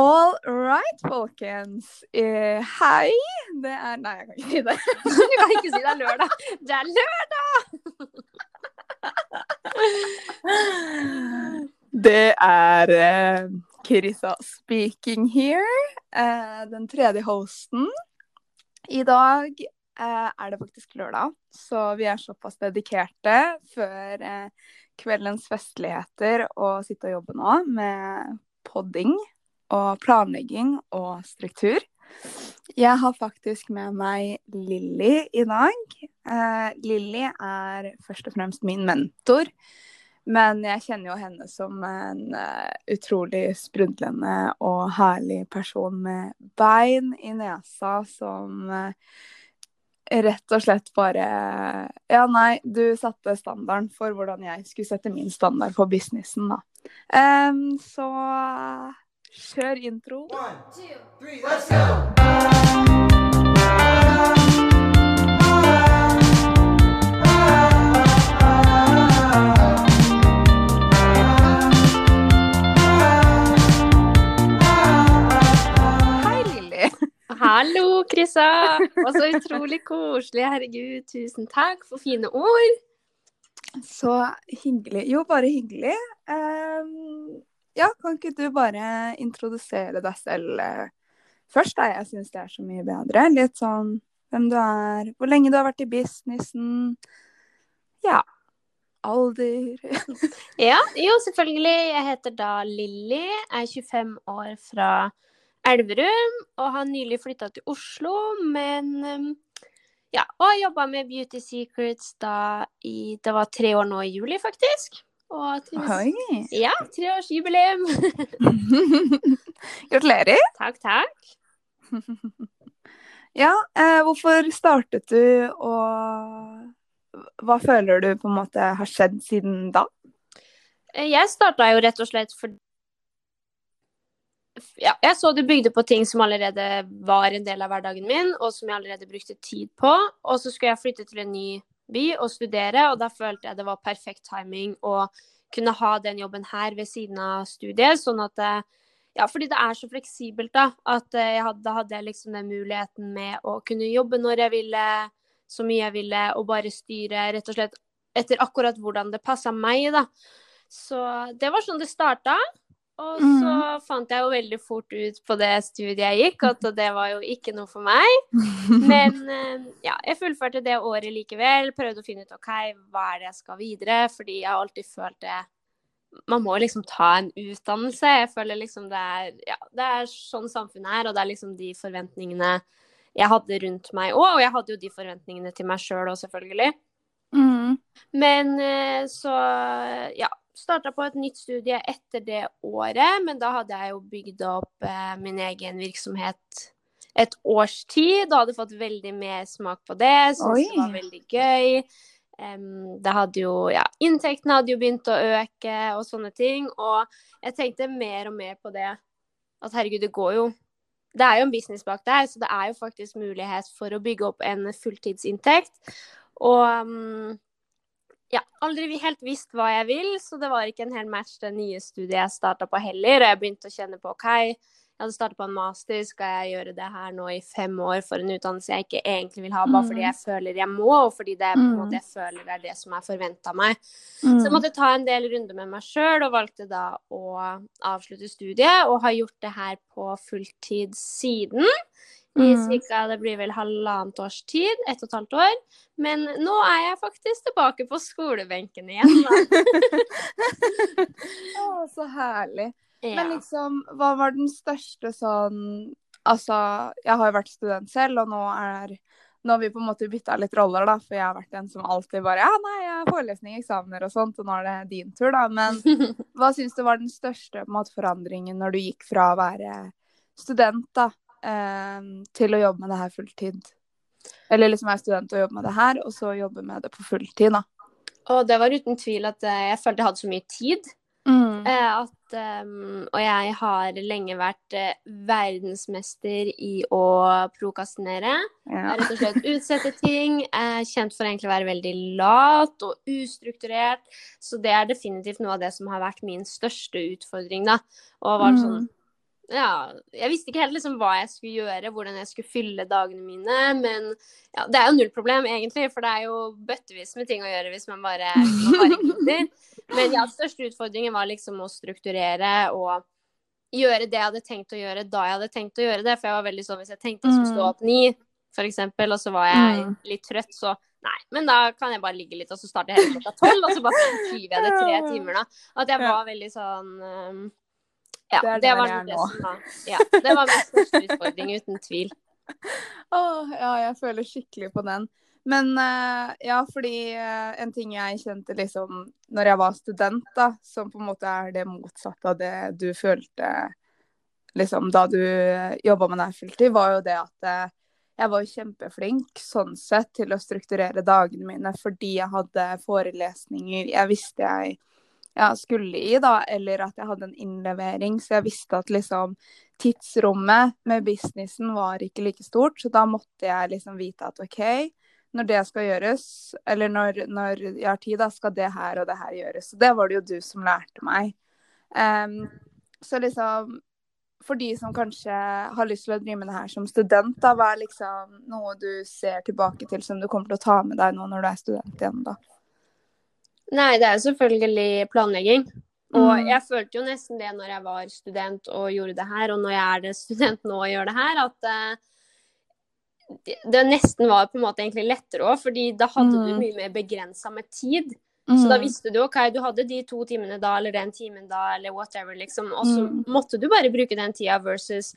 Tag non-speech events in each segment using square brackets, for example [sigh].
All right, folkens. Eh, hei. Det er Nei, jeg kan ikke si det. Du kan ikke si det er lørdag. Det er lørdag! Det er eh, Krisa speaking here. Eh, den tredje hosten. I dag eh, er det faktisk lørdag, så vi er såpass dedikerte før eh, kveldens festligheter å sitte og jobbe nå med podding og planlegging og struktur. Jeg har faktisk med meg Lilly i dag. Eh, Lilly er først og fremst min mentor. Men jeg kjenner jo henne som en uh, utrolig sprudlende og herlig person med bein i nesa som uh, rett og slett bare Ja, nei, du satte standarden for hvordan jeg skulle sette min standard for businessen, da. Um, så Kjør intro. One, two, three, let's go! Hei, Lilly. Hallo, Krissa. Og så [laughs] utrolig koselig. Herregud, tusen takk for fine ord. Så hyggelig. Jo, bare hyggelig. Um, ja, kan ikke du bare introdusere deg selv eh, først, da? Jeg syns det er så mye bedre. Litt sånn hvem du er, hvor lenge du har vært i businessen. Ja. Alder. [laughs] ja, jo, selvfølgelig. Jeg heter da Lilly. Er 25 år fra Elverum og har nylig flytta til Oslo, men um, ja, og jobba med Beauty Secrets da i Det var tre år nå i juli, faktisk. Og tusen, Ja, treårsjubileum. [laughs] Gratulerer. Takk, takk. [laughs] ja, eh, hvorfor startet du, og hva føler du på en måte har skjedd siden da? Eh, jeg starta jo rett og slett fordi ja, jeg så du bygde på ting som allerede var en del av hverdagen min, og som jeg allerede brukte tid på. Og så skulle jeg flytte til en ny by og studere, og da følte jeg det var perfekt timing å kunne ha den jobben her ved siden av studiet. sånn at eh, ja, fordi det er så fleksibelt, da. At eh, jeg hadde, da hadde jeg liksom den muligheten med å kunne jobbe når jeg ville, så mye jeg ville, og bare styre rett og slett etter akkurat hvordan det passa meg, da. Så det var sånn det starta. Og så mm. fant jeg jo veldig fort ut på det studiet jeg gikk, at det var jo ikke noe for meg. [laughs] Men eh, ja, jeg fullførte det året likevel. Prøvde å finne ut OK, hva er det jeg skal videre? Fordi jeg har alltid følt det Man må liksom ta en utdannelse. Jeg føler liksom det er Ja, det er sånn samfunnet er, og det er liksom de forventningene jeg hadde rundt meg òg. Og jeg hadde jo de forventningene til meg sjøl òg, selvfølgelig. Mm. Men eh, så ja, starta på et nytt studie etter det året, men da hadde jeg jo bygd opp eh, min egen virksomhet et års tid og hadde fått veldig mer smak på det. Syntes det var veldig gøy. Um, det hadde jo Ja, inntektene hadde jo begynt å øke og sånne ting. Og jeg tenkte mer og mer på det at herregud, det går jo Det er jo en business bak der, så det er jo faktisk mulighet for å bygge opp en fulltidsinntekt. Og um, ja, aldri helt visst hva jeg vil, så det var ikke en hel match det nye studiet jeg starta på heller. Og jeg begynte å kjenne på OK, jeg hadde starta på en master, skal jeg gjøre det her nå i fem år for en utdannelse jeg ikke egentlig vil ha, bare fordi jeg mm. føler jeg må, og fordi det mm. jeg føler det er det som er forventa meg. Så jeg mm. måtte ta en del runder med meg sjøl, og valgte da å avslutte studiet, og har gjort det her på fulltid siden i mm. cirka, det blir vel halvannet års tid, ett og et halvt år. Men nå er jeg faktisk tilbake på skolebenken igjen, da. [laughs] Å, så herlig. Ja. Men liksom, hva var den største sånn Altså, jeg har jo vært student selv, og nå er nå har vi på en måte bytta litt roller, da, for jeg har vært den som alltid bare Ja, nei, jeg har forelesning, eksamener og sånt, og nå er det din tur, da. Men [laughs] hva syns du var den største måte, forandringen når du gikk fra å være student da, eh, til å jobbe med det her fulltid. Eller liksom være student og jobbe med det her, og så jobbe med det på fulltid, da. Og det var uten tvil at eh, jeg følte jeg hadde så mye tid. Mm. Eh, at, um, og jeg har lenge vært verdensmester i å prokastinere. Ja. Rett og slett utsette ting. Kjent for egentlig å være veldig lat og ustrukturert. Så det er definitivt noe av det som har vært min største utfordring, da. Og var mm. sånn ja, jeg visste ikke helt liksom hva jeg skulle gjøre, hvordan jeg skulle fylle dagene mine. Men ja, det er jo null problem, egentlig, for det er jo bøttevis med ting å gjøre hvis man bare, bare gidder. [laughs] Men ja, største utfordringen var liksom å strukturere og gjøre det jeg hadde tenkt å gjøre da jeg hadde tenkt å gjøre det. For jeg var veldig sånn hvis jeg tenkte jeg skulle stå opp ni, for eksempel, og så var jeg Mm. litt trøtt, så nei. Men da kan jeg bare ligge litt, og så starter jeg hele klokka tolv, og så bare skyver jeg det tre [laughs] timer, da. At jeg var veldig sånn ja, Det det, var det som var Ja, det var min største utfordring, [laughs] uten tvil. Åh, ja, jeg føler skikkelig på den. Men uh, ja, fordi uh, en ting jeg kjente liksom når jeg var student, da, som på en måte er det motsatte av det du følte liksom da du jobba med deg fulltid, var jo det at uh, jeg var kjempeflink sånn sett til å strukturere dagene mine fordi jeg hadde forelesninger jeg visste jeg ja, skulle i, da, eller at jeg hadde en innlevering, så jeg visste at liksom tidsrommet med businessen var ikke like stort, så da måtte jeg liksom vite at OK, når det skal gjøres, eller når, når jeg har tid, da skal det her og det her gjøres. Så det var det jo du som lærte meg. Um, så liksom for de som kanskje har lyst til å drive med det her som student, da, hva er liksom noe du ser tilbake til som du kommer til å ta med deg nå når du er student igjen, da? Nei, det er jo selvfølgelig planlegging. Og Mm. jeg følte jo nesten det når jeg var student og gjorde det her, og når jeg er det student nå og gjør det her, at eh, det, nesten var på en måte egentlig lettere òg, fordi da hadde du Mm. mye mer begrensa med tid. Så da visste du OK, du hadde de to timene da, eller den timen da, eller whatever, liksom. Og så Mm. måtte du bare bruke den tida versus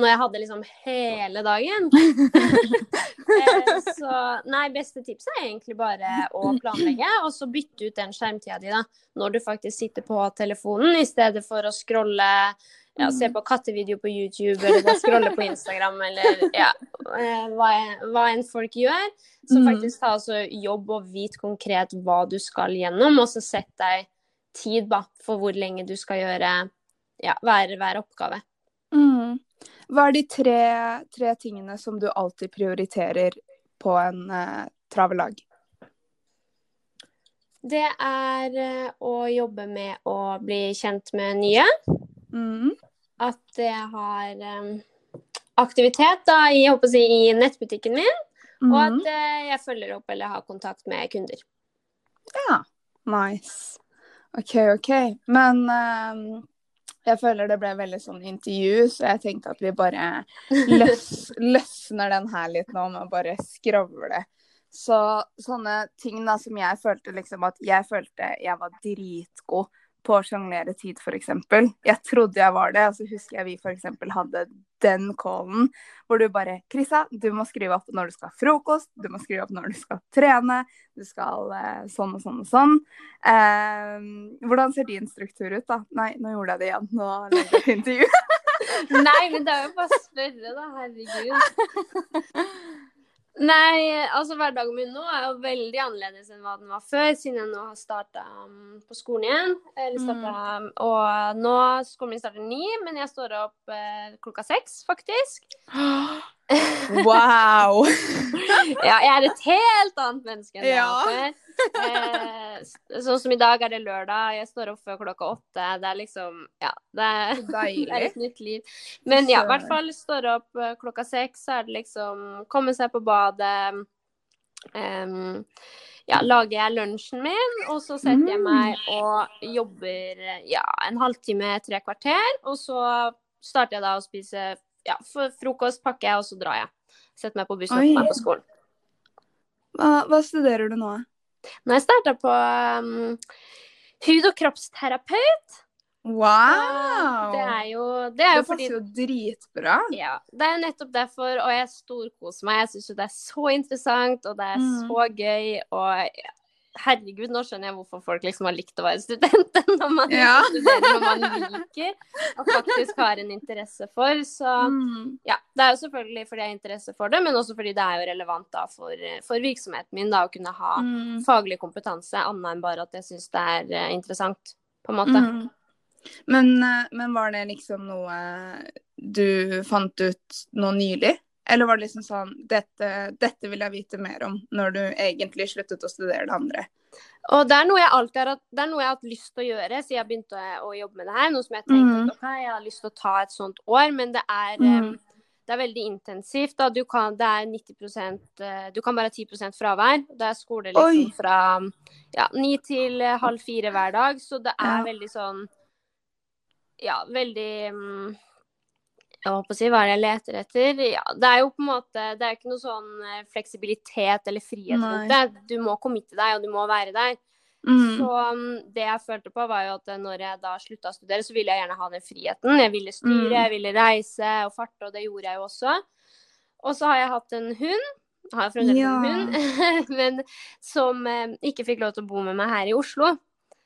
når jeg hadde liksom hele dagen. [laughs] eh, så nei, beste tipset er egentlig bare å planlegge, og så bytte ut den skjermtida di da, når du faktisk sitter på telefonen, i stedet for å scrolle ja, se på kattevideo på YouTube, eller scrolle på Instagram, eller ja, eh, hva, hva enn folk gjør. Så Mm. faktisk ta altså jobb og vit konkret hva du skal gjennom, og så sett deg tid da, for hvor lenge du skal gjøre ja, hver, hver oppgave. Hva er de tre, tre tingene som du alltid prioriterer på en uh, travelag? Det er eh, å jobbe med å bli kjent med nye. Mm. At jeg har eh, aktivitet da, i, si, i nettbutikken min. Og Mm. at eh, jeg følger opp eller har kontakt med kunder. Ja, nice. OK, OK. Men jeg føler det ble veldig sånn intervju, så jeg tenkte at vi bare [laughs] løs, løsner den her litt nå med å bare skravle. Så sånne ting da som jeg følte liksom at jeg følte jeg var dritgod på å sjonglere tid, f.eks. Jeg trodde jeg var det, og så husker jeg vi f.eks. hadde den callen hvor du bare Krisa, du må skrive opp når du skal ha frokost, du må skrive opp når du skal trene, du skal eh, sånn og sånn og sånn. Eh, hvordan ser din struktur ut, da? Nei, nå gjorde jeg det igjen. Nå legger jeg til intervju. [laughs] Nei, men det er jo bare å spørre, da. Herregud. [laughs] Nei, altså hverdagen min nå er jo veldig annerledes enn hva den var før, siden jeg nå har starta um, på skolen igjen. Eller startet, Og nå skolen min starter ni, men jeg står opp uh, klokka seks, faktisk. [gasps] Wow! [laughs] Ja, jeg er et helt annet menneske enn jeg jeg var Ja. før. Eh, sånn som i dag er det lørdag, jeg står opp før klokka åtte. Det er liksom Ja, det er [laughs] Det er et nytt liv. Men ja, i hvert fall står opp eh, klokka seks, så er det liksom komme seg på badet. Um, ja, lager jeg lunsjen min, og så setter jeg meg og jobber ja, en halvtime, tre kvarter. Og så starter jeg da å spise ja, frokost, pakker jeg, og så drar jeg. Setter meg på bussen og meg på skolen. Hva, hva studerer du nå? Nå har jeg starta på um, hud- og kroppsterapeut. Wow! Det er jo, det er jo det passer jo dritbra. Ja, det er jo nettopp derfor, og jeg storkoser meg. Jeg syns jo det er så interessant, og det er Mm. så gøy, og ja, herregud, nå skjønner jeg hvorfor folk liksom har likt å være student, [laughs] når man Ja. studerer noe man liker, og faktisk har en interesse for. Så Mm. ja, det er jo selvfølgelig fordi jeg har interesse for det, men også fordi det er jo relevant da for, for virksomheten min da, å kunne ha Mm. faglig kompetanse, annet enn bare at jeg syns det er eh, interessant, på en måte. Mm. Men, eh, men var det liksom noe du fant ut nå nylig? Eller var det liksom sånn dette, dette vil jeg vite mer om, når du egentlig sluttet å studere det andre? Og det er noe jeg alltid har, hatt- det er noe jeg har hatt lyst til å gjøre siden jeg begynte å, å jobbe med det her. Noe som jeg tenkte mm. at okay, jeg har lyst til å ta et sånt år, men det er, mm. em, det er veldig intensivt. Da. Du kan, det er 90 eh, Du kan bare ha 10% fravær. Det er skole liksom Oi. fra ja, 9 til eh, halv fire hver dag, så det er Ja. veldig sånn Ja, veldig mm, jeg håper på å si, hva er det jeg leter etter? Ja, det er jo på en måte Det er ikke noe sånn eh, fleksibilitet eller frihet rundt det. Du må committe deg, og du må være der. Mm. Så um, det jeg følte på, var jo at eh, når jeg da slutta å studere, så ville jeg gjerne ha den friheten. Jeg ville styre, Mm. jeg ville reise og farte, og det gjorde jeg jo også. Og så har jeg hatt en hund. Jeg har fremdeles Ja. en hund, [laughs] men som eh, ikke fikk lov til å bo med meg her i Oslo.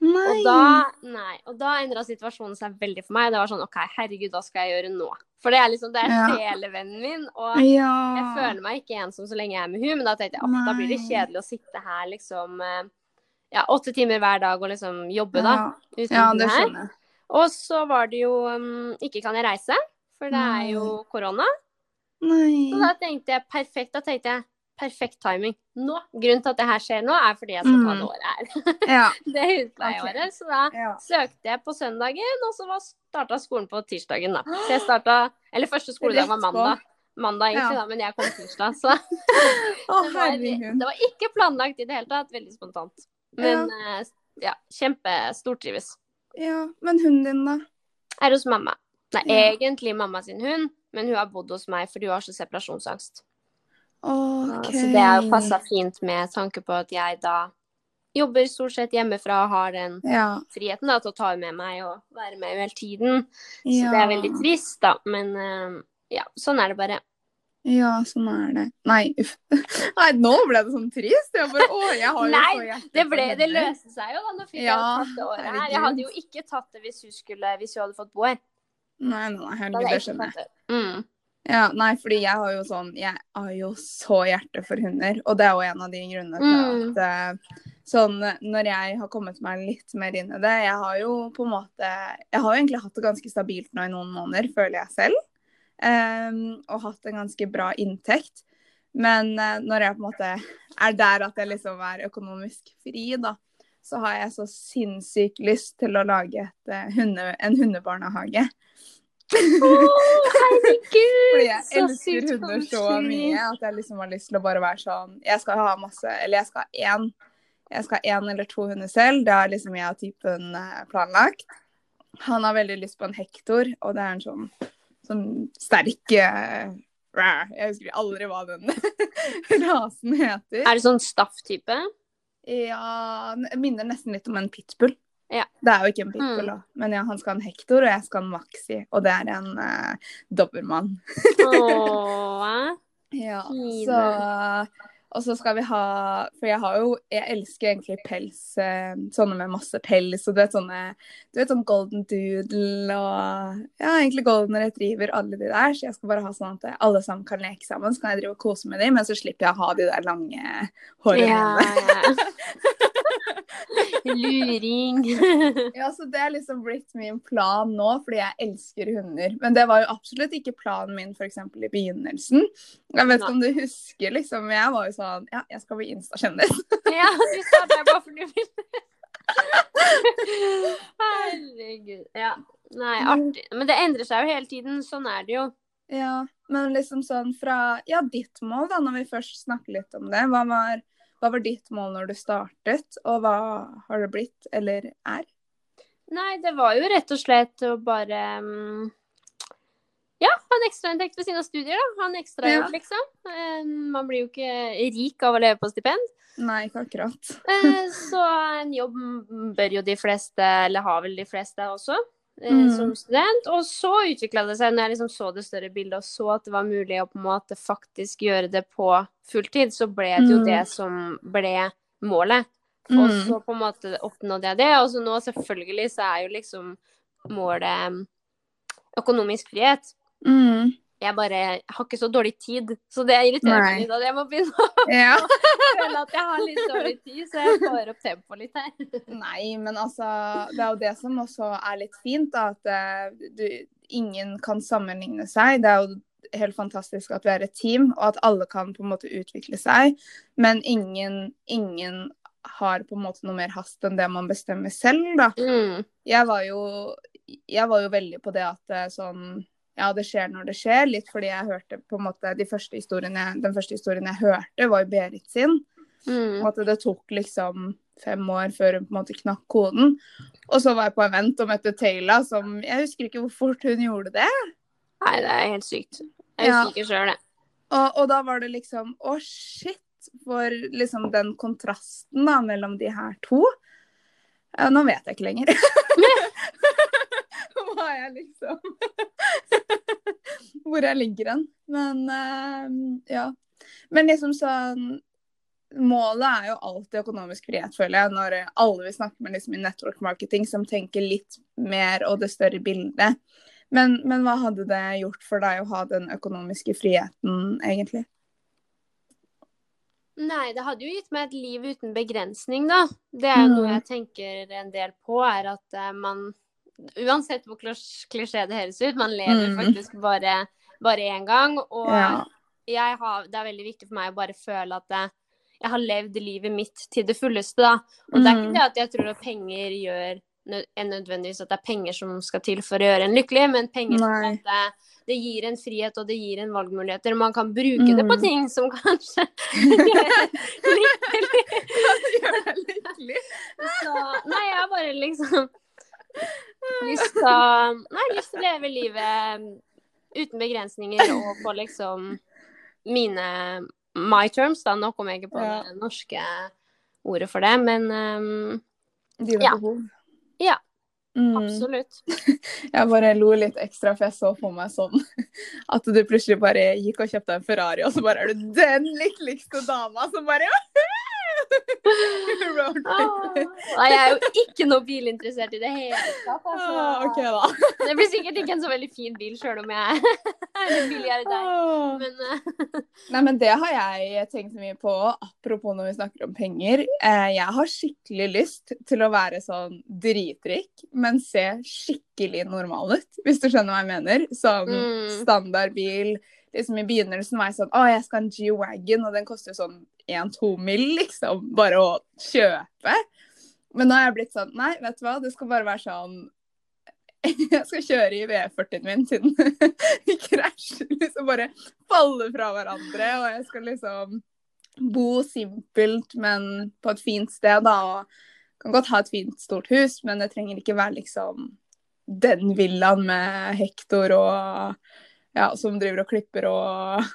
Nei. Og da, nei, og da endra situasjonen seg veldig for meg. Det var sånn OK, herregud, hva skal jeg gjøre nå? For det er liksom, det er Ja. sjelevennen min. Og jeg føler meg ikke ensom så lenge jeg er med hun, men da tenkte jeg at da blir det kjedelig å sitte her liksom eh, ja, åtte timer hver dag og liksom jobbe, da. Ja. Ja, det skjønner jeg. Og så var det jo um, Ikke kan jeg reise, for det er jo korona. Nei. Så da tenkte jeg perfekt. Da tenkte jeg perfekt timing. Nå, Grunnen til at det her skjer nå, er fordi jeg skal ta Mm. det året her. [laughs] Ja. det er husleieåret. Så da ja. søkte jeg på søndagen, og så starta skolen på tirsdagen, da. Så jeg [gasps] starta Eller første skoledag var mandag. Mandag egentlig, Ja. da, men jeg kom tirsdag, så [laughs] oh, [laughs] det var, det var ikke planlagt i det hele tatt. Veldig spontant. Men ja, ja kjempestortrives. Ja, men hunden din, da? Er hos mamma. Det er egentlig mamma sin hund, men hun har bodd hos meg fordi hun har så separasjonsangst. OK. Så det har passa fint med tanke på at jeg da jobber stort sett hjemmefra og har den Ja. friheten da, til å ta med meg og være med hele tiden. Så ja. det er veldig trist, da. Men eh, ja, sånn er det bare. Ja, sånn er det. Nei, uff. [laughs] Nei, nå ble det sånn trist. Jeg bare Å, jeg har jo Nei, så Det, ble, det løste seg jo da nå fikk Ja, jeg tatt det året her. Jeg hadde jo ikke tatt det hvis hun, skulle, hvis hun hadde fått bo her. Nei, nei, herregud, det skjønner jeg. Mm. Ja, nei, fordi jeg har jo sånn Jeg har jo så hjerte for hunder, og det er jo en av de grunnene Mm. til at mm. Sånn når jeg har kommet meg litt mer inn i det Jeg har jo på en måte Jeg har jo egentlig hatt det ganske stabilt nå i noen måneder, føler jeg selv. Um, og hatt en ganske bra inntekt. Men uh, når jeg på en måte er der at jeg liksom er økonomisk fri, da, så har jeg så sinnssykt lyst til å lage et, uh, hunde, en hundebarnehage. Å, herregud! Jeg så elsker hunder så mye at jeg liksom har lyst til å bare være sånn Jeg skal ha masse Eller jeg skal ha én. Jeg skal ha én eller to hunder selv. Det har liksom jeg og typen eh, planlagt. Han har veldig lyst på en hektor, og det er en sånn, sånn sterk eh. Jeg husker aldri hva den [laughs] rasen heter. Er det sånn staff-type? Ja, minner nesten litt om en pitbull. Ja. Det er jo ikke en pitbull, Mm. Men ja, han skal ha en hektor, og jeg skal ha en maxi. Og det er en uh, dobbermann. [laughs] Ja, så Og så skal vi ha For jeg har jo Jeg elsker egentlig pels. eh, Sånne med masse pels. Og du vet sånne Du vet sånn golden doodle og Ja, egentlig golden retriever, alle de der. Så jeg skal bare ha sånn at alle sammen kan leke sammen. Så kan jeg drive og kose med dem, men så slipper jeg å ha de der lange hårene Ja, mine. [laughs] [laughs] Luring. [laughs] Ja, så det er liksom blitt min plan nå, fordi jeg elsker hunder. Men det var jo absolutt ikke planen min f.eks. i begynnelsen. Jeg vet ikke om du husker, liksom. Jeg var jo sånn Ja, jeg skal bli Insta-kjendis. [laughs] ja, du sa det bare for du ville. [laughs] Herregud. Ja. Nei, artig. Men det endrer seg jo hele tiden. Sånn er det jo. Ja, men liksom sånn fra Ja, ditt mål, da, når vi først snakker litt om det. Hva var, hva var ditt mål når du startet, og hva har det blitt, eller er? Nei, det var jo rett og slett å bare mm, Ja, ha en ekstrainntekt ved sine studier, da. Ha en ekstrajobb, Ja. liksom. Eh, Man blir jo ikke rik av å leve på stipend. Nei, ikke akkurat. Eh, Så en jobb bør jo de fleste, eller har vel de fleste også, Mm. som student. Og så utvikla det seg, når jeg liksom så det større bildet og så at det var mulig å på en måte faktisk gjøre det på fulltid, så ble det jo Mm. det som ble målet. Og Mm. så på en måte oppnådde jeg det. Og så nå selvfølgelig så er jo liksom målet mm, økonomisk frihet. Mm. Jeg bare har ikke så dårlig tid, så det irriterer meg litt at jeg må begynne å [laughs] Ja. [laughs] føle at jeg har litt dårlig tid, så jeg får opp tempoet litt her. [laughs] Nei, men altså Det er jo det som også er litt fint, da. At eh, du, ingen kan sammenligne seg. Det er jo helt fantastisk at vi er et team, og at alle kan på en måte utvikle seg. Men ingen, ingen har på en måte noe mer hast enn det man bestemmer selv, da. Mm. Jeg var jo, jeg var jo veldig på det at sånn Ja, det skjer når det skjer. Litt fordi jeg hørte på en måte de første historiene, Den første historien jeg hørte, var jo Berit sin. Mm. Og at det tok liksom fem år før hun på en måte knakk koden. Og så var jeg på event og møtte Taylor, som Jeg husker ikke hvor fort hun gjorde det. Nei, det er helt sykt. Jeg Ja. husker ikke sjøl, det. Og, og da var det liksom Å, shit! For liksom den kontrasten da mellom de her to. Ja, nå vet jeg ikke lenger. [laughs] [laughs] Hva jeg liksom [laughs] Hvor jeg ligger hen. Men uh, ja. Men liksom sånn Målet er jo alltid økonomisk frihet, føler jeg, når alle vi snakker med liksom i network marketing som tenker litt mer og det større bildet. Men, men hva hadde det gjort for deg å ha den økonomiske friheten, egentlig? Nei, det hadde jo gitt meg et liv uten begrensning, da. Det er jo noe Mm. jeg tenker en del på, er at eh, man Uansett hvor klisjé det høres ut, man lever Mm. faktisk bare bare én gang. Og Ja. jeg har, det er veldig viktig for meg å bare føle at det, jeg har levd livet mitt til det fulleste, da. Og det er Mm. ikke det at jeg tror at penger gjør er nødvendigvis at det er penger som skal til for å gjøre en lykkelig, men penger det, det gir en frihet, og det gir en valgmuligheter. Man kan bruke det på Mm. ting som kanskje [laughs] [laughs] gjør. Deg lykkelig. [laughs] Så nei, jeg bare liksom lyst til å Nei, lyst til å leve livet uten begrensninger og på liksom mine my terms, da. Nå kommer jeg ikke på Ja. det norske ordet for det, men um, Dine Ja. behov. Ja. Mm. absolutt. [laughs] Jeg bare lo litt ekstra, for jeg så på meg sånn at du plutselig bare gikk og kjøpte en Ferrari, og så bare er du den lykkeligste dama som bare Ah. Jeg er jo ikke noe bilinteressert i det hele tatt. Altså. Ah, okay, da. Det blir sikkert ikke en så veldig fin bil, sjøl om jeg er [laughs] litt billigere deg. Ah. Men uh... Nei, men det har jeg tenkt mye på, apropos når vi snakker om penger. Eh, jeg har skikkelig lyst til å være sånn dritrik, men se skikkelig normal ut, hvis du skjønner hva jeg mener. Sånn Mm. standardbil. Liksom I begynnelsen var jeg sånn Å, jeg skal ha en G-Wagon, og den koster sånn 1-2 mill., liksom. Bare å kjøpe. Men nå har jeg blitt sånn Nei, vet du hva, det skal bare være sånn [laughs] jeg skal kjøre i V40-en min siden [laughs] den krasjer. Liksom bare falle fra hverandre. Og jeg skal liksom bo simpelt, men på et fint sted, da. Og kan godt ha et fint, stort hus, men det trenger ikke være liksom den villaen med hektor og ja, som driver og klipper og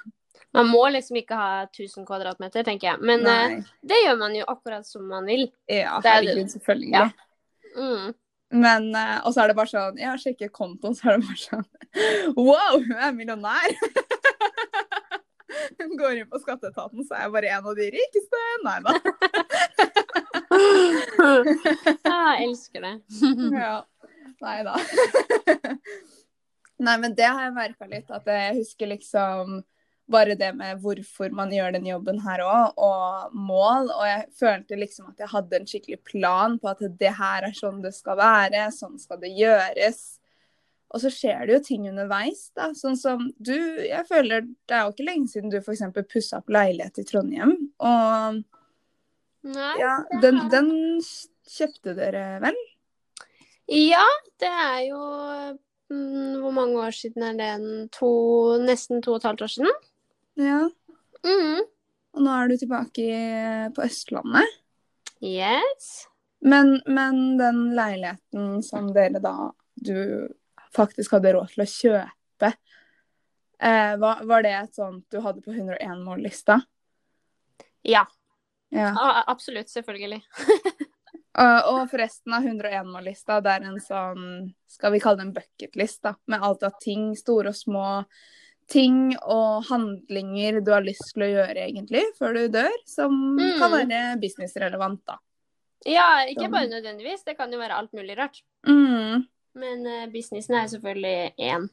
man må liksom ikke ha 1000 kvadratmeter, tenker jeg. Men uh, det gjør man jo akkurat som man vil. Ja, er herregud, selvfølgelig. Ja. Mm. Men, uh, og så er det bare sånn Ja, sjekker kontoen, så er det bare sånn Wow, hun er millionær! Hun går inn på skatteetaten, så er jeg bare en av de rikeste. Nei da. [laughs] jeg elsker det. Ja. Nei da. Nei, men det har jeg merka litt. At jeg husker liksom bare det med hvorfor man gjør den jobben her òg, og mål. Og jeg følte liksom at jeg hadde en skikkelig plan på at det her er sånn det skal være, sånn skal det gjøres. Og så skjer det jo ting underveis, da. Sånn som du Jeg føler det er jo ikke lenge siden du f.eks. pussa opp leilighet i Trondheim. Og Nei. ja, den, den kjøpte dere vel? Ja, det er jo Hvor mange år siden er det? To, nesten to og et halvt år siden? Ja. Mm. Og nå er du tilbake på Østlandet. Yes. Men, men den leiligheten som dere da du faktisk hadde råd til å kjøpe, eh, var, var det et sånt du hadde på 101-mållista? Ja. Ja. absolutt. Selvfølgelig. [laughs] Og, og forresten av 101-mål-lista, det er en sånn, skal vi kalle det en bucketlist, da, med alt av ting, store og små ting og handlinger du har lyst til å gjøre egentlig før du dør, som Mm. kan være businessrelevant, da. Ja, ikke bare nødvendigvis. Det kan jo være alt mulig rart. Mm. Men eh, businessen er selvfølgelig én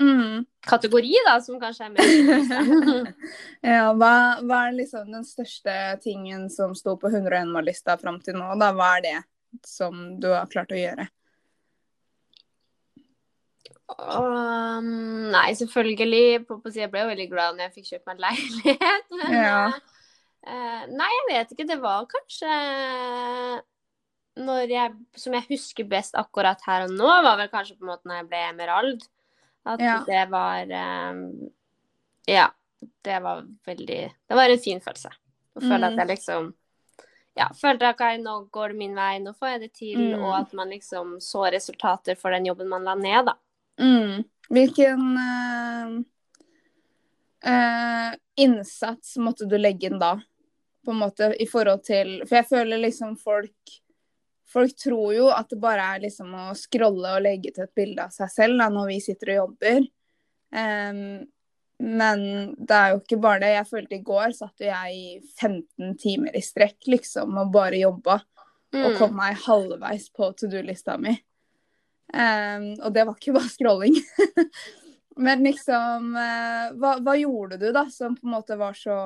Mm. kategori, da, som kanskje er mer [laughs] Ja, hva, hva er liksom den største tingen som sto på 101-mållista fram til nå? Da? Hva er det som du har klart å gjøre? Um, nei, selvfølgelig. På, på jeg ble jo veldig glad når jeg fikk kjøpt meg leilighet. [laughs] Men Ja. uh, nei, jeg vet ikke. Det var kanskje når jeg, Som jeg husker best akkurat her og nå, var vel kanskje på en måte når jeg ble emerald. At Ja. det var um, Ja. Det var veldig Det var en fin følelse. Å føle Mm. at jeg liksom ja, følte at ok, nå går det min vei, nå får jeg det til, Mm. og at man liksom så resultater for den jobben man la ned, da. Mm. Hvilken uh, uh, innsats måtte du legge inn da? På en måte i forhold til For jeg føler liksom folk Folk tror jo at det bare er liksom å scrolle og legge til et bilde av seg selv da, når vi sitter og jobber. Um, men det er jo ikke bare det. Jeg følte i går satt jo jeg i 15 timer i strekk liksom og bare jobba. og Mm. kom meg halvveis på to do-lista mi. Um, og det var ikke bare scrolling. [laughs] Men liksom uh, hva, hva gjorde du da som på en måte var så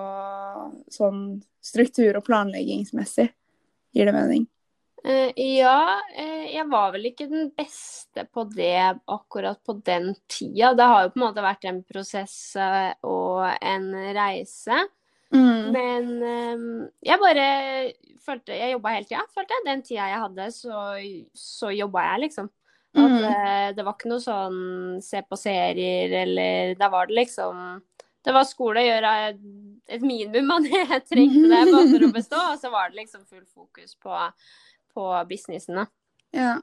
sånn struktur- og planleggingsmessig? Gir det mening? Eh, ja, eh, jeg var vel ikke den beste på det akkurat på den tida. Det har jo på en måte vært en prosess eh, og en reise. Mm. Men eh, jeg bare følte Jeg jobba hele tida, følte jeg. Den tida jeg hadde, så, så jobba jeg, liksom. At Mm. det var ikke noe sånn se på serier eller Da var det liksom Det var skole, gjøre et minimum av det jeg trengte det bare for å bestå, og så var det liksom full fokus på, på businessen, da. Ja.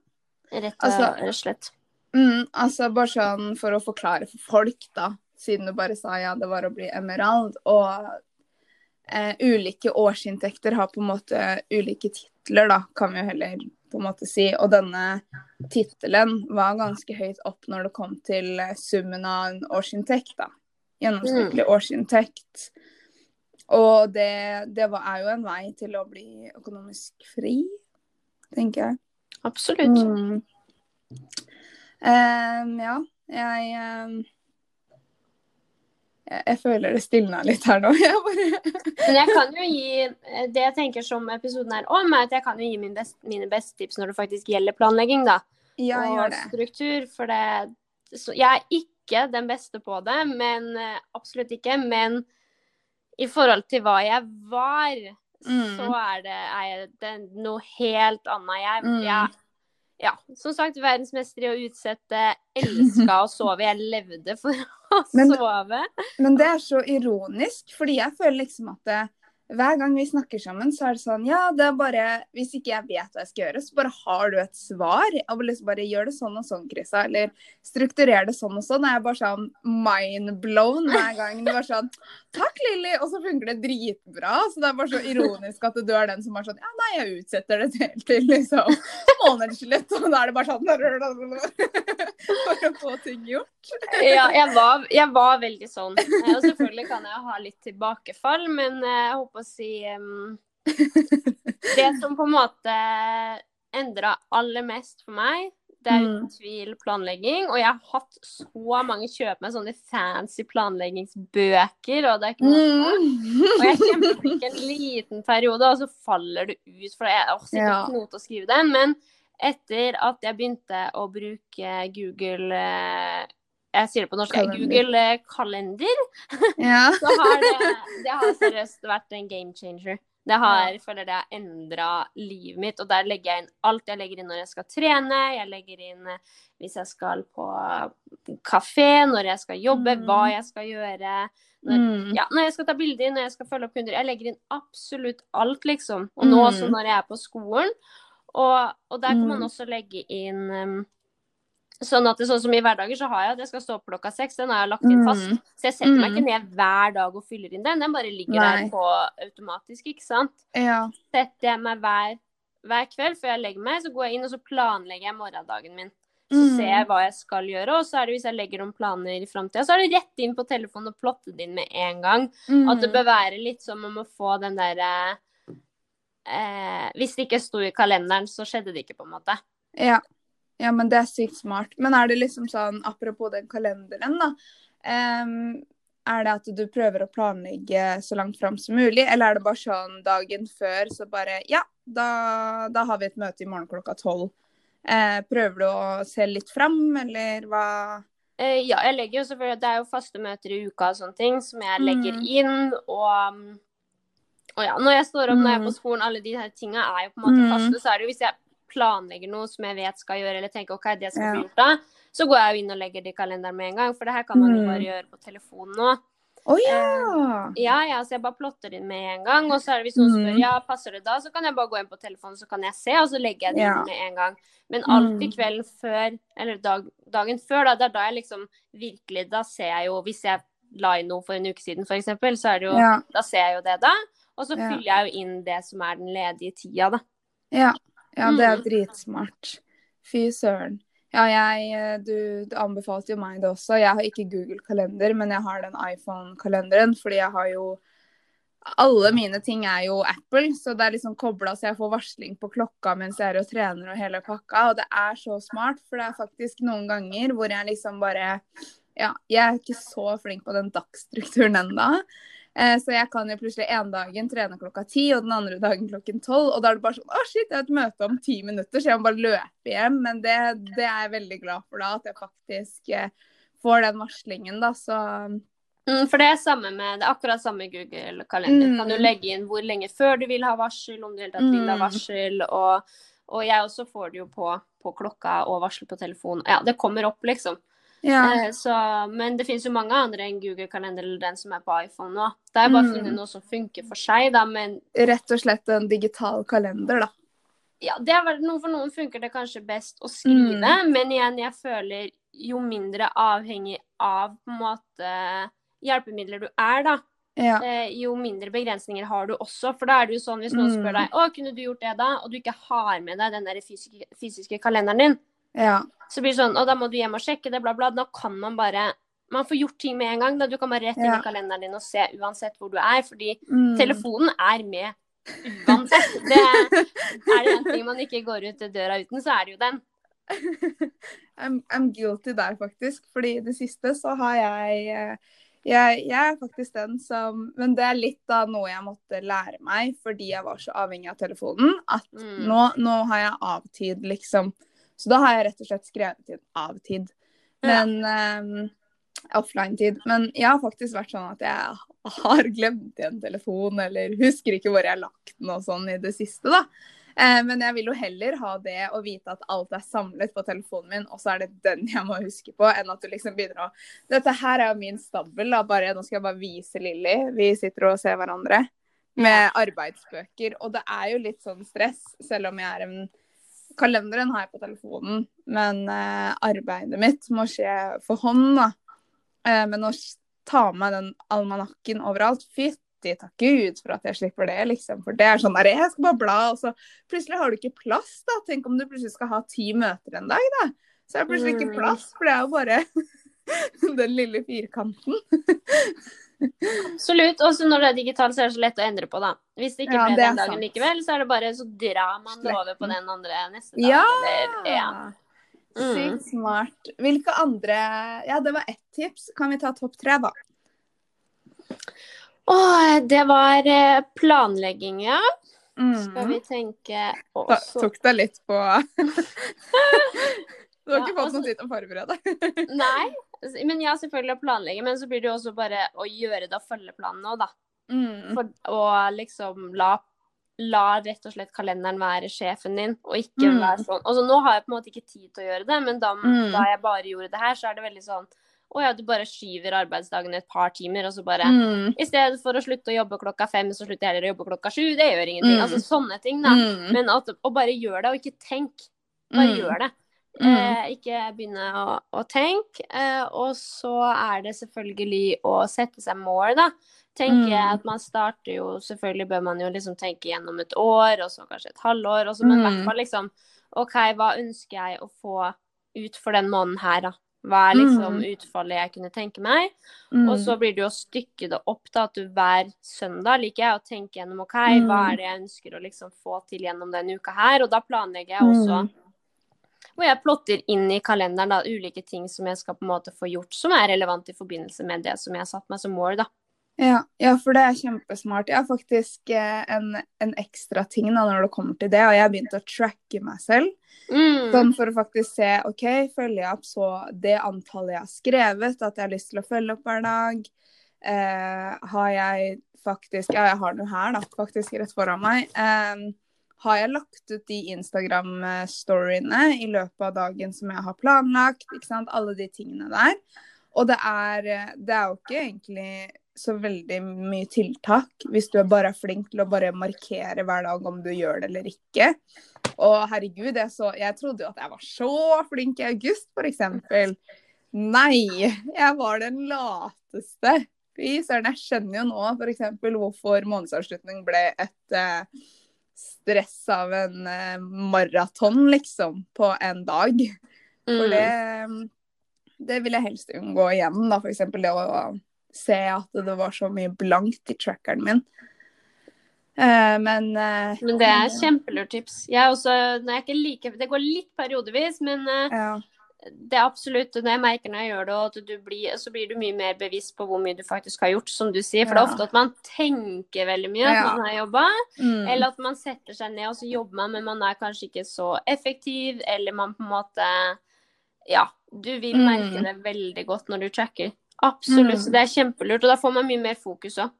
Rett og Altså- slett. Mm, altså bare sånn for å forklare for folk, da. Siden du bare sa ja, det var å bli emerald. Og eh, ulike årsinntekter har på en måte ulike titler, da, kan vi jo heller på en måte si. Og denne tittelen var ganske høyt opp når det kom til eh, summen av en årsinntekt, da. Gjennomsnittlig årsinntekt. Og det, det var, er jo en vei til å bli økonomisk fri, tenker jeg. Absolutt. Mm. Um, ja, jeg, um, jeg Jeg føler det stilna litt her nå. [laughs] Jeg bare Men jeg kan jo gi Det jeg tenker som episoden er om, er at jeg kan jo gi min best, mine beste tips når det faktisk gjelder planlegging, da. Ja, og struktur. For det så Jeg er ikke den beste på det, men eh, absolutt ikke. Men i forhold til hva jeg var, Mm. så er det, er det noe helt annet. Jeg, Mm. jeg ja, som sagt, verdensmester i å utsette. Elska å [laughs] sove. Jeg levde for å Men- sove. Men det er så ironisk, fordi jeg føler liksom at det, hver gang vi snakker sammen, så er det sånn Ja, det er bare Hvis ikke jeg vet hva jeg skal gjøre, så bare har du et svar. Og liksom bare gjør det sånn og sånn, Krisa. Eller strukturer det sånn og sånn. Jeg er bare sånn mindblown hver gang. Er bare sånn Takk, Lilly! Og så funker det dritbra. Så det er bare så ironisk at du er den som er sånn Ja, nei, jeg utsetter det helt til liksom månedsslutt. Og da er det bare sånn For å få ting gjort. Ja, jeg var, jeg var veldig sånn. Eh, Og selvfølgelig kan jeg ha litt tilbakefall, men eh, jeg håper å si um, [laughs] Det som på en måte endra aller mest for meg, det er uten Mm. tvil planlegging. Og jeg har hatt så mange kjøp med sånne fancy planleggingsbøker, og det er ikke noe Mm. Og jeg kjempeflink [laughs] en liten periode, og så faller det ut. For jeg har ikke Ja. å knote og skrive den. Men etter at jeg begynte å bruke Google eh, Jeg sier det på norsk. Kalender. Google eh, Kalender. [laughs] Ja. Så har det, det har seriøst vært en game changer. Det har, jeg føler det har endra livet mitt. Og der legger jeg inn alt. Jeg legger inn når jeg skal trene, jeg legger inn eh, hvis jeg skal på kafé, når jeg skal jobbe, Mm. hva jeg skal gjøre. Når, Mm. ja, når jeg skal ta bilder, når jeg skal følge opp kunder. Jeg legger inn absolutt alt, liksom. Og nå Mm. også når jeg er på skolen. Og, og der kan man også legge inn um, Sånn at det, sånn som i hverdager så har jeg at jeg skal stå opp klokka seks. Den har jeg lagt inn fast. Mm. Så jeg setter meg Mm. ikke ned hver dag og fyller inn den. Den bare ligger Nei. der på automatisk, ikke sant. Ja. Setter jeg meg hver, hver kveld før jeg legger meg, så går jeg inn og så planlegger jeg morgendagen min. Så Mm. ser jeg hva jeg skal gjøre, og så er det hvis jeg legger noen planer i framtida, så er det rett inn på telefonen og plotte det inn med en gang. Mm. At det bør være litt som om å få den derre eh, Hvis det ikke sto i kalenderen, så skjedde det ikke, på en måte. Ja. Ja, men det er sykt smart. Men er det liksom sånn, apropos den kalenderen, da. Um, er det at du prøver å planlegge så langt fram som mulig, eller er det bare sånn dagen før, så bare Ja, da, da har vi et møte i morgen klokka tolv. Uh, prøver du å se litt fram, eller hva? Uh, ja, jeg legger jo selvfølgelig Det er jo faste møter i uka og sånne ting som jeg legger Mm. inn. Og, og ja, når jeg står opp, når jeg er på Mm. skolen, alle de her tinga er jo på en måte Mm. faste. Så er det jo hvis jeg planlegger noe som jeg vet skal gjøre, eller tenker OK, det skal bli gjort da, så går jeg jo inn og legger det i kalenderen med en gang. For det her kan man jo Mm. bare gjøre på telefonen nå. Å ja! Ja, ja, så jeg bare plotter inn med en gang. Og så er det hvis noen spør Mm. ja, passer det da, så kan jeg bare gå inn på telefonen, så kan jeg se, og så legger jeg det Ja. inn med en gang. Men alltid Mm. kvelden før, eller dag, dagen før, da, det er da jeg liksom virkelig Da ser jeg jo Hvis jeg la inn noe for en uke siden, eksempel, så er det jo Ja. Da ser jeg jo det da. Og så fyller jeg jo inn det som er den ledige tida, da. Ja, ja det er Mm. dritsmart. Fy søren. Ja, jeg, eh, du, du anbefalte jo meg det også. Jeg har ikke Google-kalender, men jeg har den iPhone-kalenderen, fordi jeg har jo Alle mine ting er jo Apple, så det er liksom kobla så jeg får varsling på klokka mens jeg er og trener og hele pakka. Og det er så smart, for det er faktisk noen ganger hvor jeg liksom bare Ja, jeg er ikke så flink på den dagsstrukturen ennå. Eh, Så jeg kan jo plutselig en dagen trene klokka ti, og den andre dagen klokken tolv. Og da er det bare sånn Å, shit, jeg har et møte om ti minutter, så jeg må bare løpe hjem. Men det, det er jeg veldig glad for da, at jeg faktisk eh, får den varslingen, da. Så Mm, for det er samme med, det er akkurat samme Google-kalender. Mm. Kan du legge inn hvor lenge før du vil ha varsel, om du helt tatt vil ha Mm. varsel. Og, og jeg også får det jo på, på klokka og varsel på telefon. Ja, det kommer opp, liksom. Ja. Eh, så, men det finnes jo mange andre enn Google-kalender eller den som er på iPhone nå. Det er bare Mm. finne noe som funker for seg, da. Men Rett og slett en digital kalender, da. ja, det er noe for noen funker det kanskje best å skrive. Mm. Men igjen, jeg føler jo mindre avhengig av på en måte hjelpemidler du er, da. Ja. eh, jo mindre begrensninger har du også. For da er det jo sånn hvis noen Mm. spør deg å, kunne du gjort det da, og du ikke har med deg den der fysiske, fysiske kalenderen din, ja. så blir det sånn og da må du hjem og sjekke det, bla, bla. Da kan man bare man får gjort ting med en gang. da Du kan bare rett inn Ja. i kalenderen din og se uansett hvor du er. Fordi Mm. telefonen er med uansett. [laughs] Det er det en ting man ikke går ut døra uten, så er det jo den. [laughs] I'm, I'm guilty der, faktisk. Fordi i det siste så har jeg eh, jeg, jeg er faktisk den som Men det er litt da noe jeg måtte lære meg fordi jeg var så avhengig av telefonen. At Mm. nå, nå har jeg avtid, liksom. Så da har jeg rett og slett skrevet inn av-tid. Men eh, Offline-tid. Men jeg har faktisk vært sånn at jeg har glemt igjen telefon, eller husker ikke hvor jeg har lagt den og sånn i det siste, da. Eh, men jeg vil jo heller ha det å vite at alt er samlet på telefonen min, og så er det den jeg må huske på, enn at du liksom begynner å Dette her er jo min stabel, da. Bare, nå skal jeg bare vise Lilly. Vi sitter og ser hverandre med arbeidsbøker. Og det er jo litt sånn stress, selv om jeg er en Kalenderen har jeg på telefonen, men eh, arbeidet mitt må skje for hånd, da. Eh, men å ta med den almanakken overalt Fytti takk Gud for at jeg slipper det, liksom. For det er sånn der, jeg skal bare bla, og så plutselig har du ikke plass, da. Tenk om du plutselig skal ha ti møter en dag, da. Så er det plutselig ikke Mm. plass, for det er jo bare [laughs] den lille firkanten. [laughs] Absolutt. Og så når det er digitalt, så er det så lett å endre på, da. Hvis det ikke Ja, ble det den dagen sant. likevel, så er det bare så drar man det over på den. andre neste dag. Ja! Eller, ja. Mm. Sykt smart. Hvilke andre Ja, det var ett tips. Kan vi ta topp tre, da? Å, det var eh, planlegging, ja. Skal vi Mm. tenke også tok deg litt på [laughs] [laughs] Du har Ja, ikke fått altså- noe tid til å forberede? [laughs] Nei. Men ja, selvfølgelig å planlegge, men så blir det jo også bare å gjøre det og følge planen nå, da. Mm. For å liksom la, la rett og slett kalenderen være sjefen din, og ikke Mm. være sånn Altså nå har jeg på en måte ikke tid til å gjøre det, men da, Mm. da jeg bare gjorde det her, så er det veldig sånn Å ja, du bare skyver arbeidsdagen et par timer, og så bare Mm. I stedet for å slutte å jobbe klokka fem, så slutter jeg heller å jobbe klokka sju. Det gjør ingenting. Mm. Altså sånne ting, da. Mm. Men at, å bare gjøre det, og ikke tenk. Bare Mm. gjør det. Mm. Eh, ikke begynne å, å tenke. Eh, og så er det selvfølgelig å sette seg mål, da. Tenker jeg Mm. at man starter jo Selvfølgelig bør man jo liksom tenke gjennom et år, og så kanskje et halvår, og så, men i hvert Mm. fall liksom OK, hva ønsker jeg å få ut for den måneden her, da? Hva er liksom Mm. utfallet jeg kunne tenke meg? Mm. Og så blir det jo å stykke det opp, da, at du hver søndag liker jeg å tenke gjennom OK, hva Mm. er det jeg ønsker å liksom få til gjennom denne uka her? Og da planlegger jeg også Mm. Hvor jeg plotter inn i kalenderen da, ulike ting som jeg skal på en måte få gjort, som er relevant i forbindelse med det som jeg har satt meg som mål. da. Ja, ja, for det er kjempesmart. Jeg har faktisk eh, en, en ekstra ting da, når det kommer til det, og jeg har begynt å tracke meg selv. Mm. Sånn for å faktisk se OK, følger jeg opp så det antallet jeg har skrevet, at jeg har lyst til å følge opp hver dag? Eh, har jeg faktisk Ja, jeg har noe her, da, faktisk rett foran meg. Eh, har jeg lagt ut de Instagram-storyene i løpet av dagen som jeg har planlagt? ikke sant, Alle de tingene der. Og det er, det er jo ikke egentlig så veldig mye tiltak hvis du er bare er flink til å bare markere hver dag om du gjør det eller ikke. Og herregud, jeg, så, jeg trodde jo at jeg var så flink i august, f.eks. Nei, jeg var den lateste. Fy søren, jeg skjønner jo nå f.eks. hvorfor månedsavslutning ble et eh, stress av en eh, maraton, liksom, på en dag. For Mm. det, det vil jeg helst unngå igjen, da. F.eks. det å se at det var så mye blankt i trackeren min. Eh, men eh, Men det er kjempelurt tips. Jeg er også, jeg ikke like, Det går litt periodevis, men eh, ja. Det er absolutt når jeg merker når jeg gjør det, at du blir, så blir du mye mer bevisst på hvor mye du faktisk har gjort, som du sier. For det er ofte at man tenker veldig mye at Ja. man har jobba, Mm. eller at man setter seg ned og så jobber man, men man er kanskje ikke så effektiv, eller man på en måte Ja, du vil Mm. merke det veldig godt når du tracker. Absolutt. Mm. Så det er kjempelurt, og da får man mye mer fokus òg.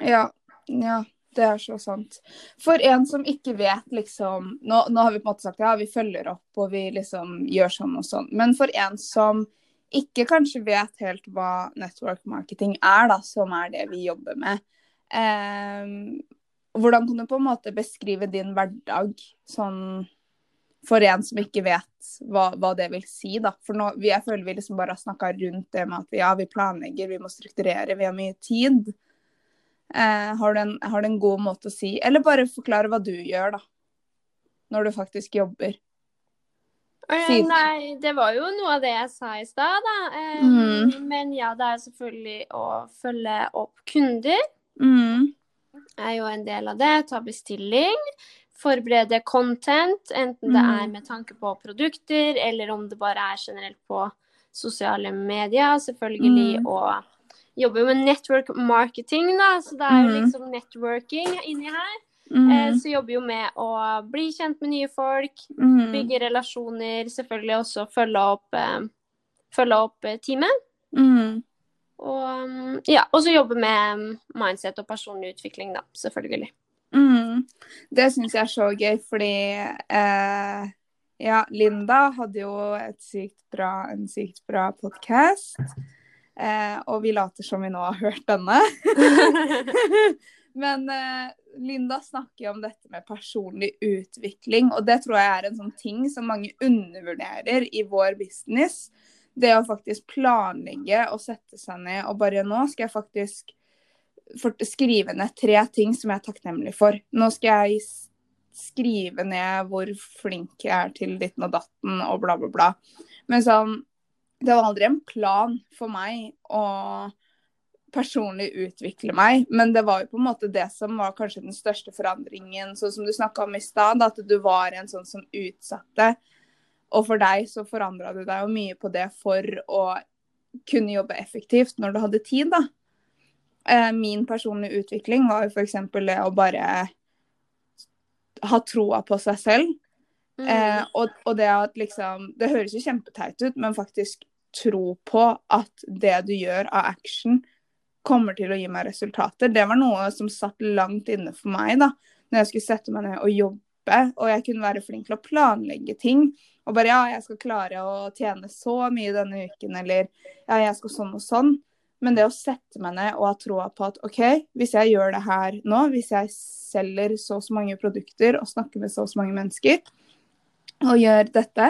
Ja, ja, det er så sant. For en som ikke vet, liksom nå, nå har vi på en måte sagt ja, vi følger opp og vi liksom gjør sånn og sånn. Men for en som ikke kanskje vet helt hva network marketing er, da, som er det vi jobber med. Eh, hvordan kan du på en måte beskrive din hverdag sånn for en som ikke vet hva, hva det vil si, da. For nå, jeg føler vi liksom bare har snakka rundt det med at vi, ja, vi planlegger, vi må strukturere, vi har mye tid. Eh, har, du en, har du en god måte å si Eller bare forklare hva du gjør, da. Når du faktisk jobber. Siden. Nei, det var jo noe av det jeg sa i stad, da. Eh, Mm. Men ja, det er selvfølgelig å følge opp kunder. Mm. er jo en del av det. Ta bestilling. Forberede content, enten det Mm. er med tanke på produkter, eller om det bare er generelt på sosiale medier. Selvfølgelig. Mm. Og jobber jo med network marketing, da, så det er jo Mm. liksom networking inni her. Mm. Eh, så jobber jo med å bli kjent med nye folk, Mm. bygge relasjoner, selvfølgelig også følge opp, eh, følge opp eh, teamet. Mm. Og mm, ja, så jobbe med mm, mindset og personlig utvikling, da, selvfølgelig. Mm. Det syns jeg er så gøy, fordi eh, ja, Linda hadde jo sykt bra, en sykt bra podkast. Eh, og vi later som vi nå har hørt denne. [laughs] [laughs] Men eh, Linda snakker jo om dette med personlig utvikling, og det tror jeg er en sånn ting som mange undervurderer i vår business. Det å faktisk planlegge og sette seg ned og bare nå skal jeg faktisk skrive ned tre ting som jeg er takknemlig for. Nå skal jeg skrive ned hvor flink jeg er til ditten og datten og bla, bla, bla. Men sånn, det var aldri en plan for meg å personlig utvikle meg, men det var jo på en måte det som var kanskje den største forandringen, sånn som du snakka om i stad, at du var en sånn som utsatte. Og for deg så forandra du deg jo mye på det for å kunne jobbe effektivt når du hadde tid, da. Eh, Min personlige utvikling var jo f.eks. det å bare ha troa på seg selv. Mm. Eh, og, og det at liksom Det høres jo kjempeteit ut, men faktisk tro på at det du gjør av action, kommer til å gi meg resultater. Det var noe som satt langt inne for meg da, når jeg skulle sette meg ned og jobbe. Og jeg kunne være flink til å planlegge ting. Og bare ja, jeg skal klare å tjene så mye denne uken, eller ja, jeg skal sånn og sånn. Men det å sette meg ned og ha troa på at OK, hvis jeg gjør det her nå, hvis jeg selger så og så mange produkter og snakker med så og så mange mennesker, og gjør dette,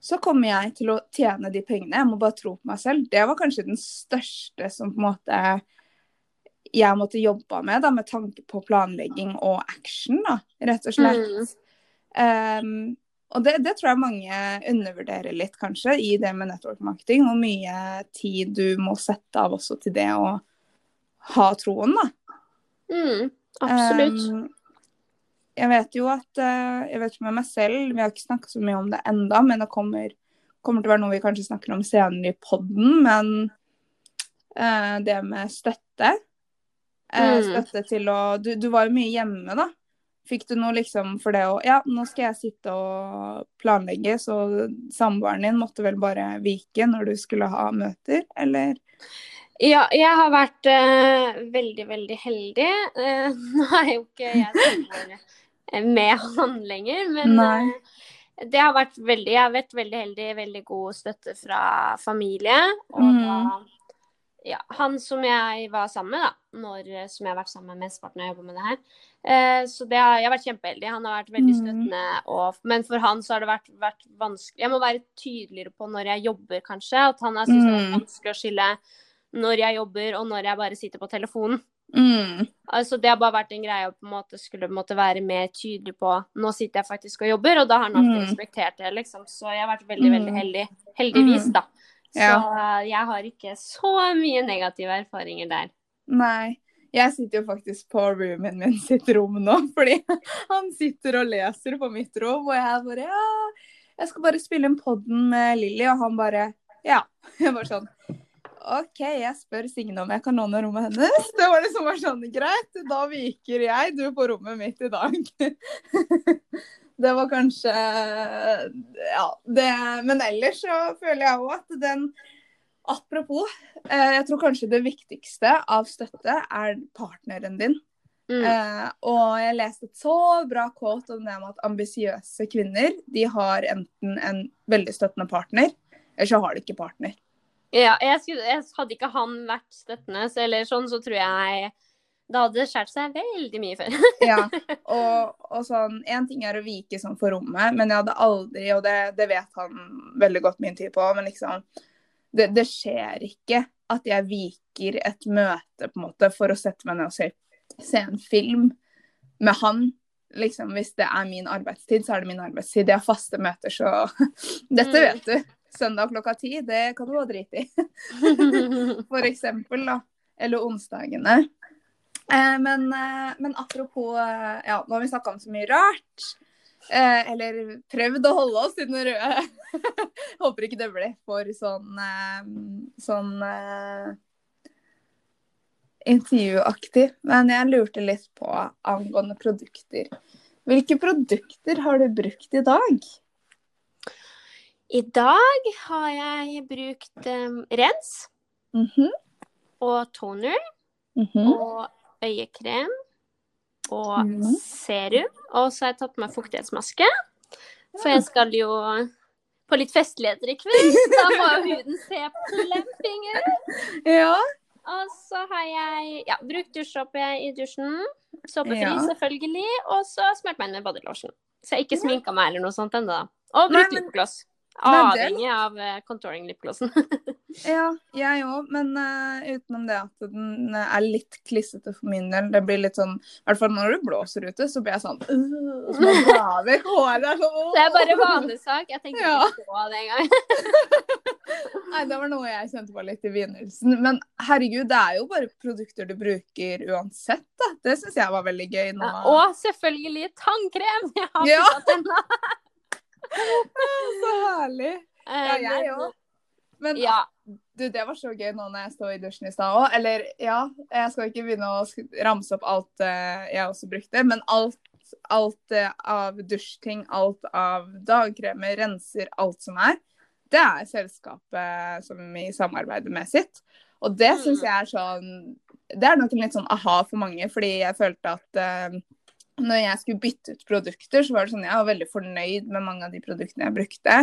så kommer jeg til å tjene de pengene. Jeg må bare tro på meg selv. Det var kanskje den største som på en måte jeg måtte jobbe med, da, med tanke på planlegging og action, da, rett og slett. Um, og det, det tror jeg mange undervurderer litt, kanskje, i det med network marketing. Hvor mye tid du må sette av også til det å ha troen, da. Mm, absolutt. Um, jeg vet jo at eh, Jeg vet med meg selv, vi har ikke snakket så mye om det enda, men det kommer, kommer til å være noe vi kanskje snakker om senere i podden. Men uh, det med støtte Mm. støtte til å du, du var jo mye hjemme, da. Fikk du noe liksom for det å Ja, nå skal jeg sitte og planlegge, så samboeren din måtte vel bare vike når du skulle ha møter, eller? Ja, jeg har vært uh, veldig, veldig heldig. Uh, [laughs] nå er jo ikke jeg samboer med [laughs] han lenger, men Nei. eh, det har vært veldig, jeg har vært veldig heldig. Veldig god støtte fra familie. Og Mm. da ja, han som jeg var sammen med, da, når, som jeg har vært sammen med mesteparten av jeg med det her. Eh, så det har, jeg har vært kjempeheldig. Han har vært veldig Mm. støttende. Og, men for han så har det vært, vært vanskelig Jeg må være tydeligere på når jeg jobber, kanskje. At han har syntes det er vanskelig å skille når jeg jobber og når jeg bare sitter på telefonen. Mm. Altså Det har bare vært en greie å på en måte skulle måtte være mer tydelig på Nå sitter jeg faktisk og jobber, og da har han alltid Mm. respektert det, liksom. Så jeg har vært veldig, veldig Mm. heldig. Heldigvis, Mm. da. Så Ja. jeg har ikke så mye negative erfaringer der. Nei. Jeg sitter jo faktisk på roomien min sitt rom nå, [laughs] fordi han sitter og leser på mitt rom, og jeg bare Ja, jeg skal bare spille inn podden med Lilly, og han bare Ja. [laughs] Jeg bare sånn OK, jeg spør Signe om jeg kan låne rommet hennes. Det var liksom bare sånn Greit, da viker jeg, du på rommet mitt i dag. [laughs] Det var kanskje Ja, det Men ellers så føler jeg òg at den Apropos, eh, jeg tror kanskje det viktigste av støtte er partneren din. Mm. Eh, og jeg leste et så bra quote om det med at ambisiøse kvinner de har enten en veldig støttende partner, eller så har de ikke partner. Ja, jeg skulle, jeg, hadde ikke han vært støttende, eller sånn, så tror jeg det hadde skåret seg veldig mye før. [laughs] Ja, og, og sånn, En ting er å vike sånn for rommet, men jeg hadde aldri, og det, det vet han veldig godt min tid på, men liksom det, det skjer ikke at jeg viker et møte på en måte for å sette meg ned og se, se en film med han. Liksom, hvis det er min arbeidstid, så er det min arbeidstid. Jeg har faste møter, så [laughs] Dette Mm. vet du. Søndag klokka ti, det kan du bare drite i. [laughs] For eksempel, da. Eller onsdagene. Eh, men, eh, men apropos eh, Ja, nå har vi snakka om så mye rart. Eh, eller prøvd å holde oss i den røde. [laughs] Håper ikke det blir for sånn eh, Sånn eh, intervjuaktig. Men jeg lurte litt på angående produkter. Hvilke produkter har du brukt i dag? I dag har jeg brukt um, rens Mhm, og toner mhm. og øyekrem og Mhm. serum. Og så har jeg tatt på meg fuktighetsmaske, for jeg skal jo på litt festligheter i kveld. Da må jo huden se plumping ut. [laughs] Ja. Og så har jeg ja, brukt dusjsåpe i dusjen. Såpefri, Ja. selvfølgelig. Og så smurt meg inn med bodylotion. Så jeg har ikke sminka meg eller noe sånt ennå. Og brukt lipgloss. Men Avhengig av uh, contouring lipglossen. [laughs] Ja, jeg òg, men uh, utenom det at den er litt klissete for min del. Det blir litt sånn, i hvert fall når det blåser ute, så blir jeg sånn uh, Så jeg vekk håret. Sånn, det er bare vanesak. Jeg tenkte Ja. ikke på det engang. [laughs] Nei, det var noe jeg kjente på litt i begynnelsen. Men herregud, det er jo bare produkter du bruker uansett, da. Det syns jeg var veldig gøy nå. Ja, og selvfølgelig tannkrem! Jeg har Ja. pusset tenna. [laughs] [laughs] Så herlig. Ja, Eh, jeg men- òg. Men Ja. du, det var så gøy nå når jeg står i dusjen i stad òg. Eller ja, jeg skal ikke begynne å ramse opp alt uh, jeg også brukte, men alt, alt uh, av dusjting, alt av dagkremer, renser, alt som er, det er selskapet som vi samarbeider med sitt. Og det Mm. syns jeg er sånn Det er nok en litt sånn aha for mange, fordi jeg følte at eh, når jeg skulle bytte ut produkter, så var det sånn jeg var veldig fornøyd med mange av de produktene jeg brukte.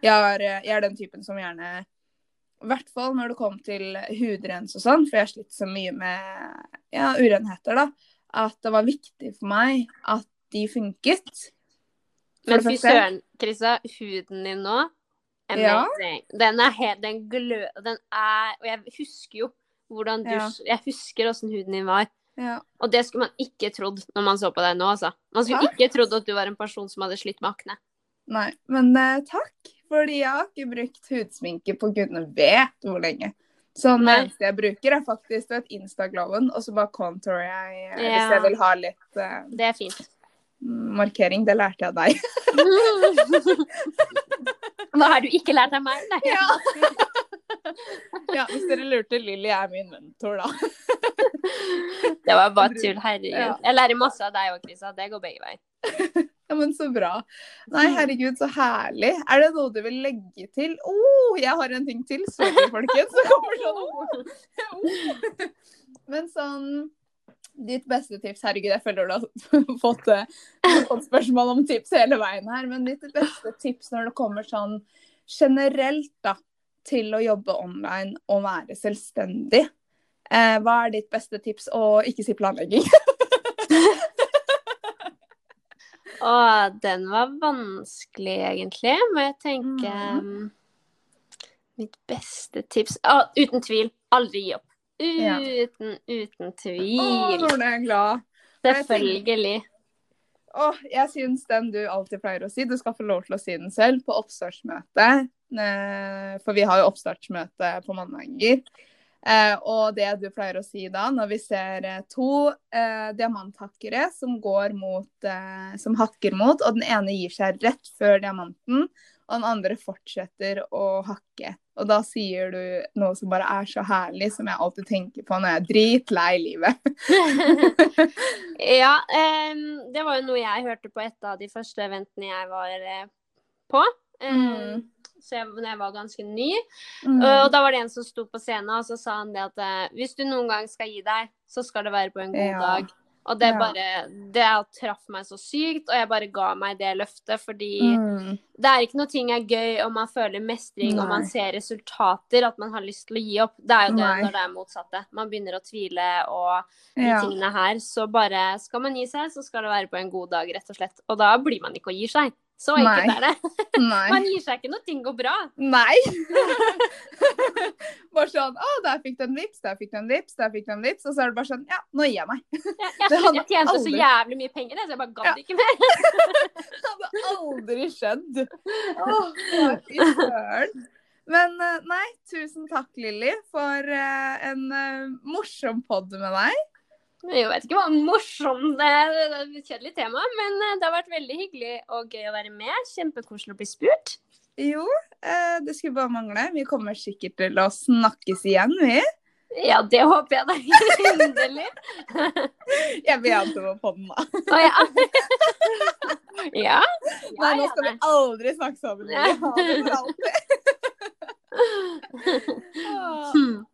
Jeg er, jeg er den typen som gjerne I hvert fall når det kom til hudrens og sånn, for jeg har slitt så mye med ja, urenheter, da. At det var viktig for meg at de funket. For Men fy søren, Krista. Huden din nå Ja. Den er helt Den glø... Den er Og jeg husker jo hvordan Ja. Jeg husker åssen huden din var. Ja. Og det skulle man ikke trodd når man så på deg nå, altså. Man skulle Takk. ikke trodd at du var en person som hadde slitt med akne. Nei, men uh, takk. Fordi jeg har ikke brukt hudsminke på gudene vet hvor lenge. Så det Nei. eneste jeg bruker, er faktisk du vet, Instaglowen, og så bare contourer jeg ja. hvis jeg vil ha litt uh, Det er fint. markering. Det lærte jeg av deg. [laughs] Hva har du ikke lært av meg? Nei. Ja. [laughs] ja, hvis dere lurte, Lilly er min mentor, da. [laughs] [laughs] Det var bare tull, herregud. Ja. Jeg lærer masse av deg òg, Krisa. Det går begge veier. [laughs] Ja, men så bra. Nei, herregud, så herlig. Er det noe du vil legge til? Å, oh, jeg har en ting til. Sorry, folkens. Så kommer sånn [laughs] oh. Oh. Men sånn Ditt beste tips Herregud, jeg føler du har fått, eh, fått spørsmål om tips hele veien her. Men ditt beste tips når det kommer sånn generelt da, til å jobbe online og være selvstendig. Eh, hva er ditt beste tips? Og ikke si planlegging. [laughs] Å, den var vanskelig, egentlig. Må jeg tenke um, Mitt beste tips Å, Uten tvil, aldri gi opp. Ja. Uten, uten Å, tvil. nå ble jeg glad. Selvfølgelig. Åh, jeg syns den du alltid pleier å si, du skal få lov til å si den selv på oppstartsmøtet. Eh, For vi har jo oppstartsmøte på mandager. Eh, og det du pleier å si da, når vi ser eh, to eh, diamanthakkere som går mot eh, Som hakker mot, og den ene gir seg rett før diamanten, og den andre fortsetter å hakke. Og da sier du noe som bare er så herlig, som jeg alltid tenker på når jeg er dritlei livet. [laughs] ja, [laughs] em, det var jo noe jeg hørte på et av de første eventene jeg var eh, på. Em, Mm. Så jeg, når jeg var ganske ny. Mm. Og da var det en som sto på scenen, og så sa han det at eh, hvis du noen gang skal gi deg, så skal det være på en god Ja. dag. Og det bare Det traff meg så sykt, og jeg bare ga meg det løftet, fordi Mm. det er ikke noe ting er gøy om man føler mestring og man ser resultater, at man har lyst til å gi opp. Det er jo det Nei. når det er motsatte. Man begynner å tvile og de Ja. tingene her. Så bare skal man gi seg, så skal det være på en god dag, rett og slett. Og da blir man ikke og gir seg. Så enkelt er det. [laughs] Man gir seg ikke når ting går bra. Nei! [laughs] bare sånn Å, der fikk du en vips, der fikk du en vips, der fikk du en vips. Og så er det bare sånn Ja, nå gir jeg meg. Jeg, jeg, [laughs] jeg tjente så jævlig mye penger, så jeg bare gadd Ja. ikke mer. Det hadde aldri skjedd. Å, fy søren. Men eh, nei, tusen takk, Lilly, for eh, en eh, morsom pod med deg. Jeg vet ikke hva morsomt det er, et kjedelig tema, men eh, det har vært veldig hyggelig og gøy å være med. Kjempekoselig å bli spurt. Jo, eh, det skulle bare mangle. Vi kommer sikkert til å snakkes igjen, vi. Ja, det håper jeg da [laughs] inderlig. [laughs] Jeg vil jente på podden, da. Å ja. [laughs] ja. Nei, nå skal vi aldri snakke sammen. Lilly. Ha det for alltid.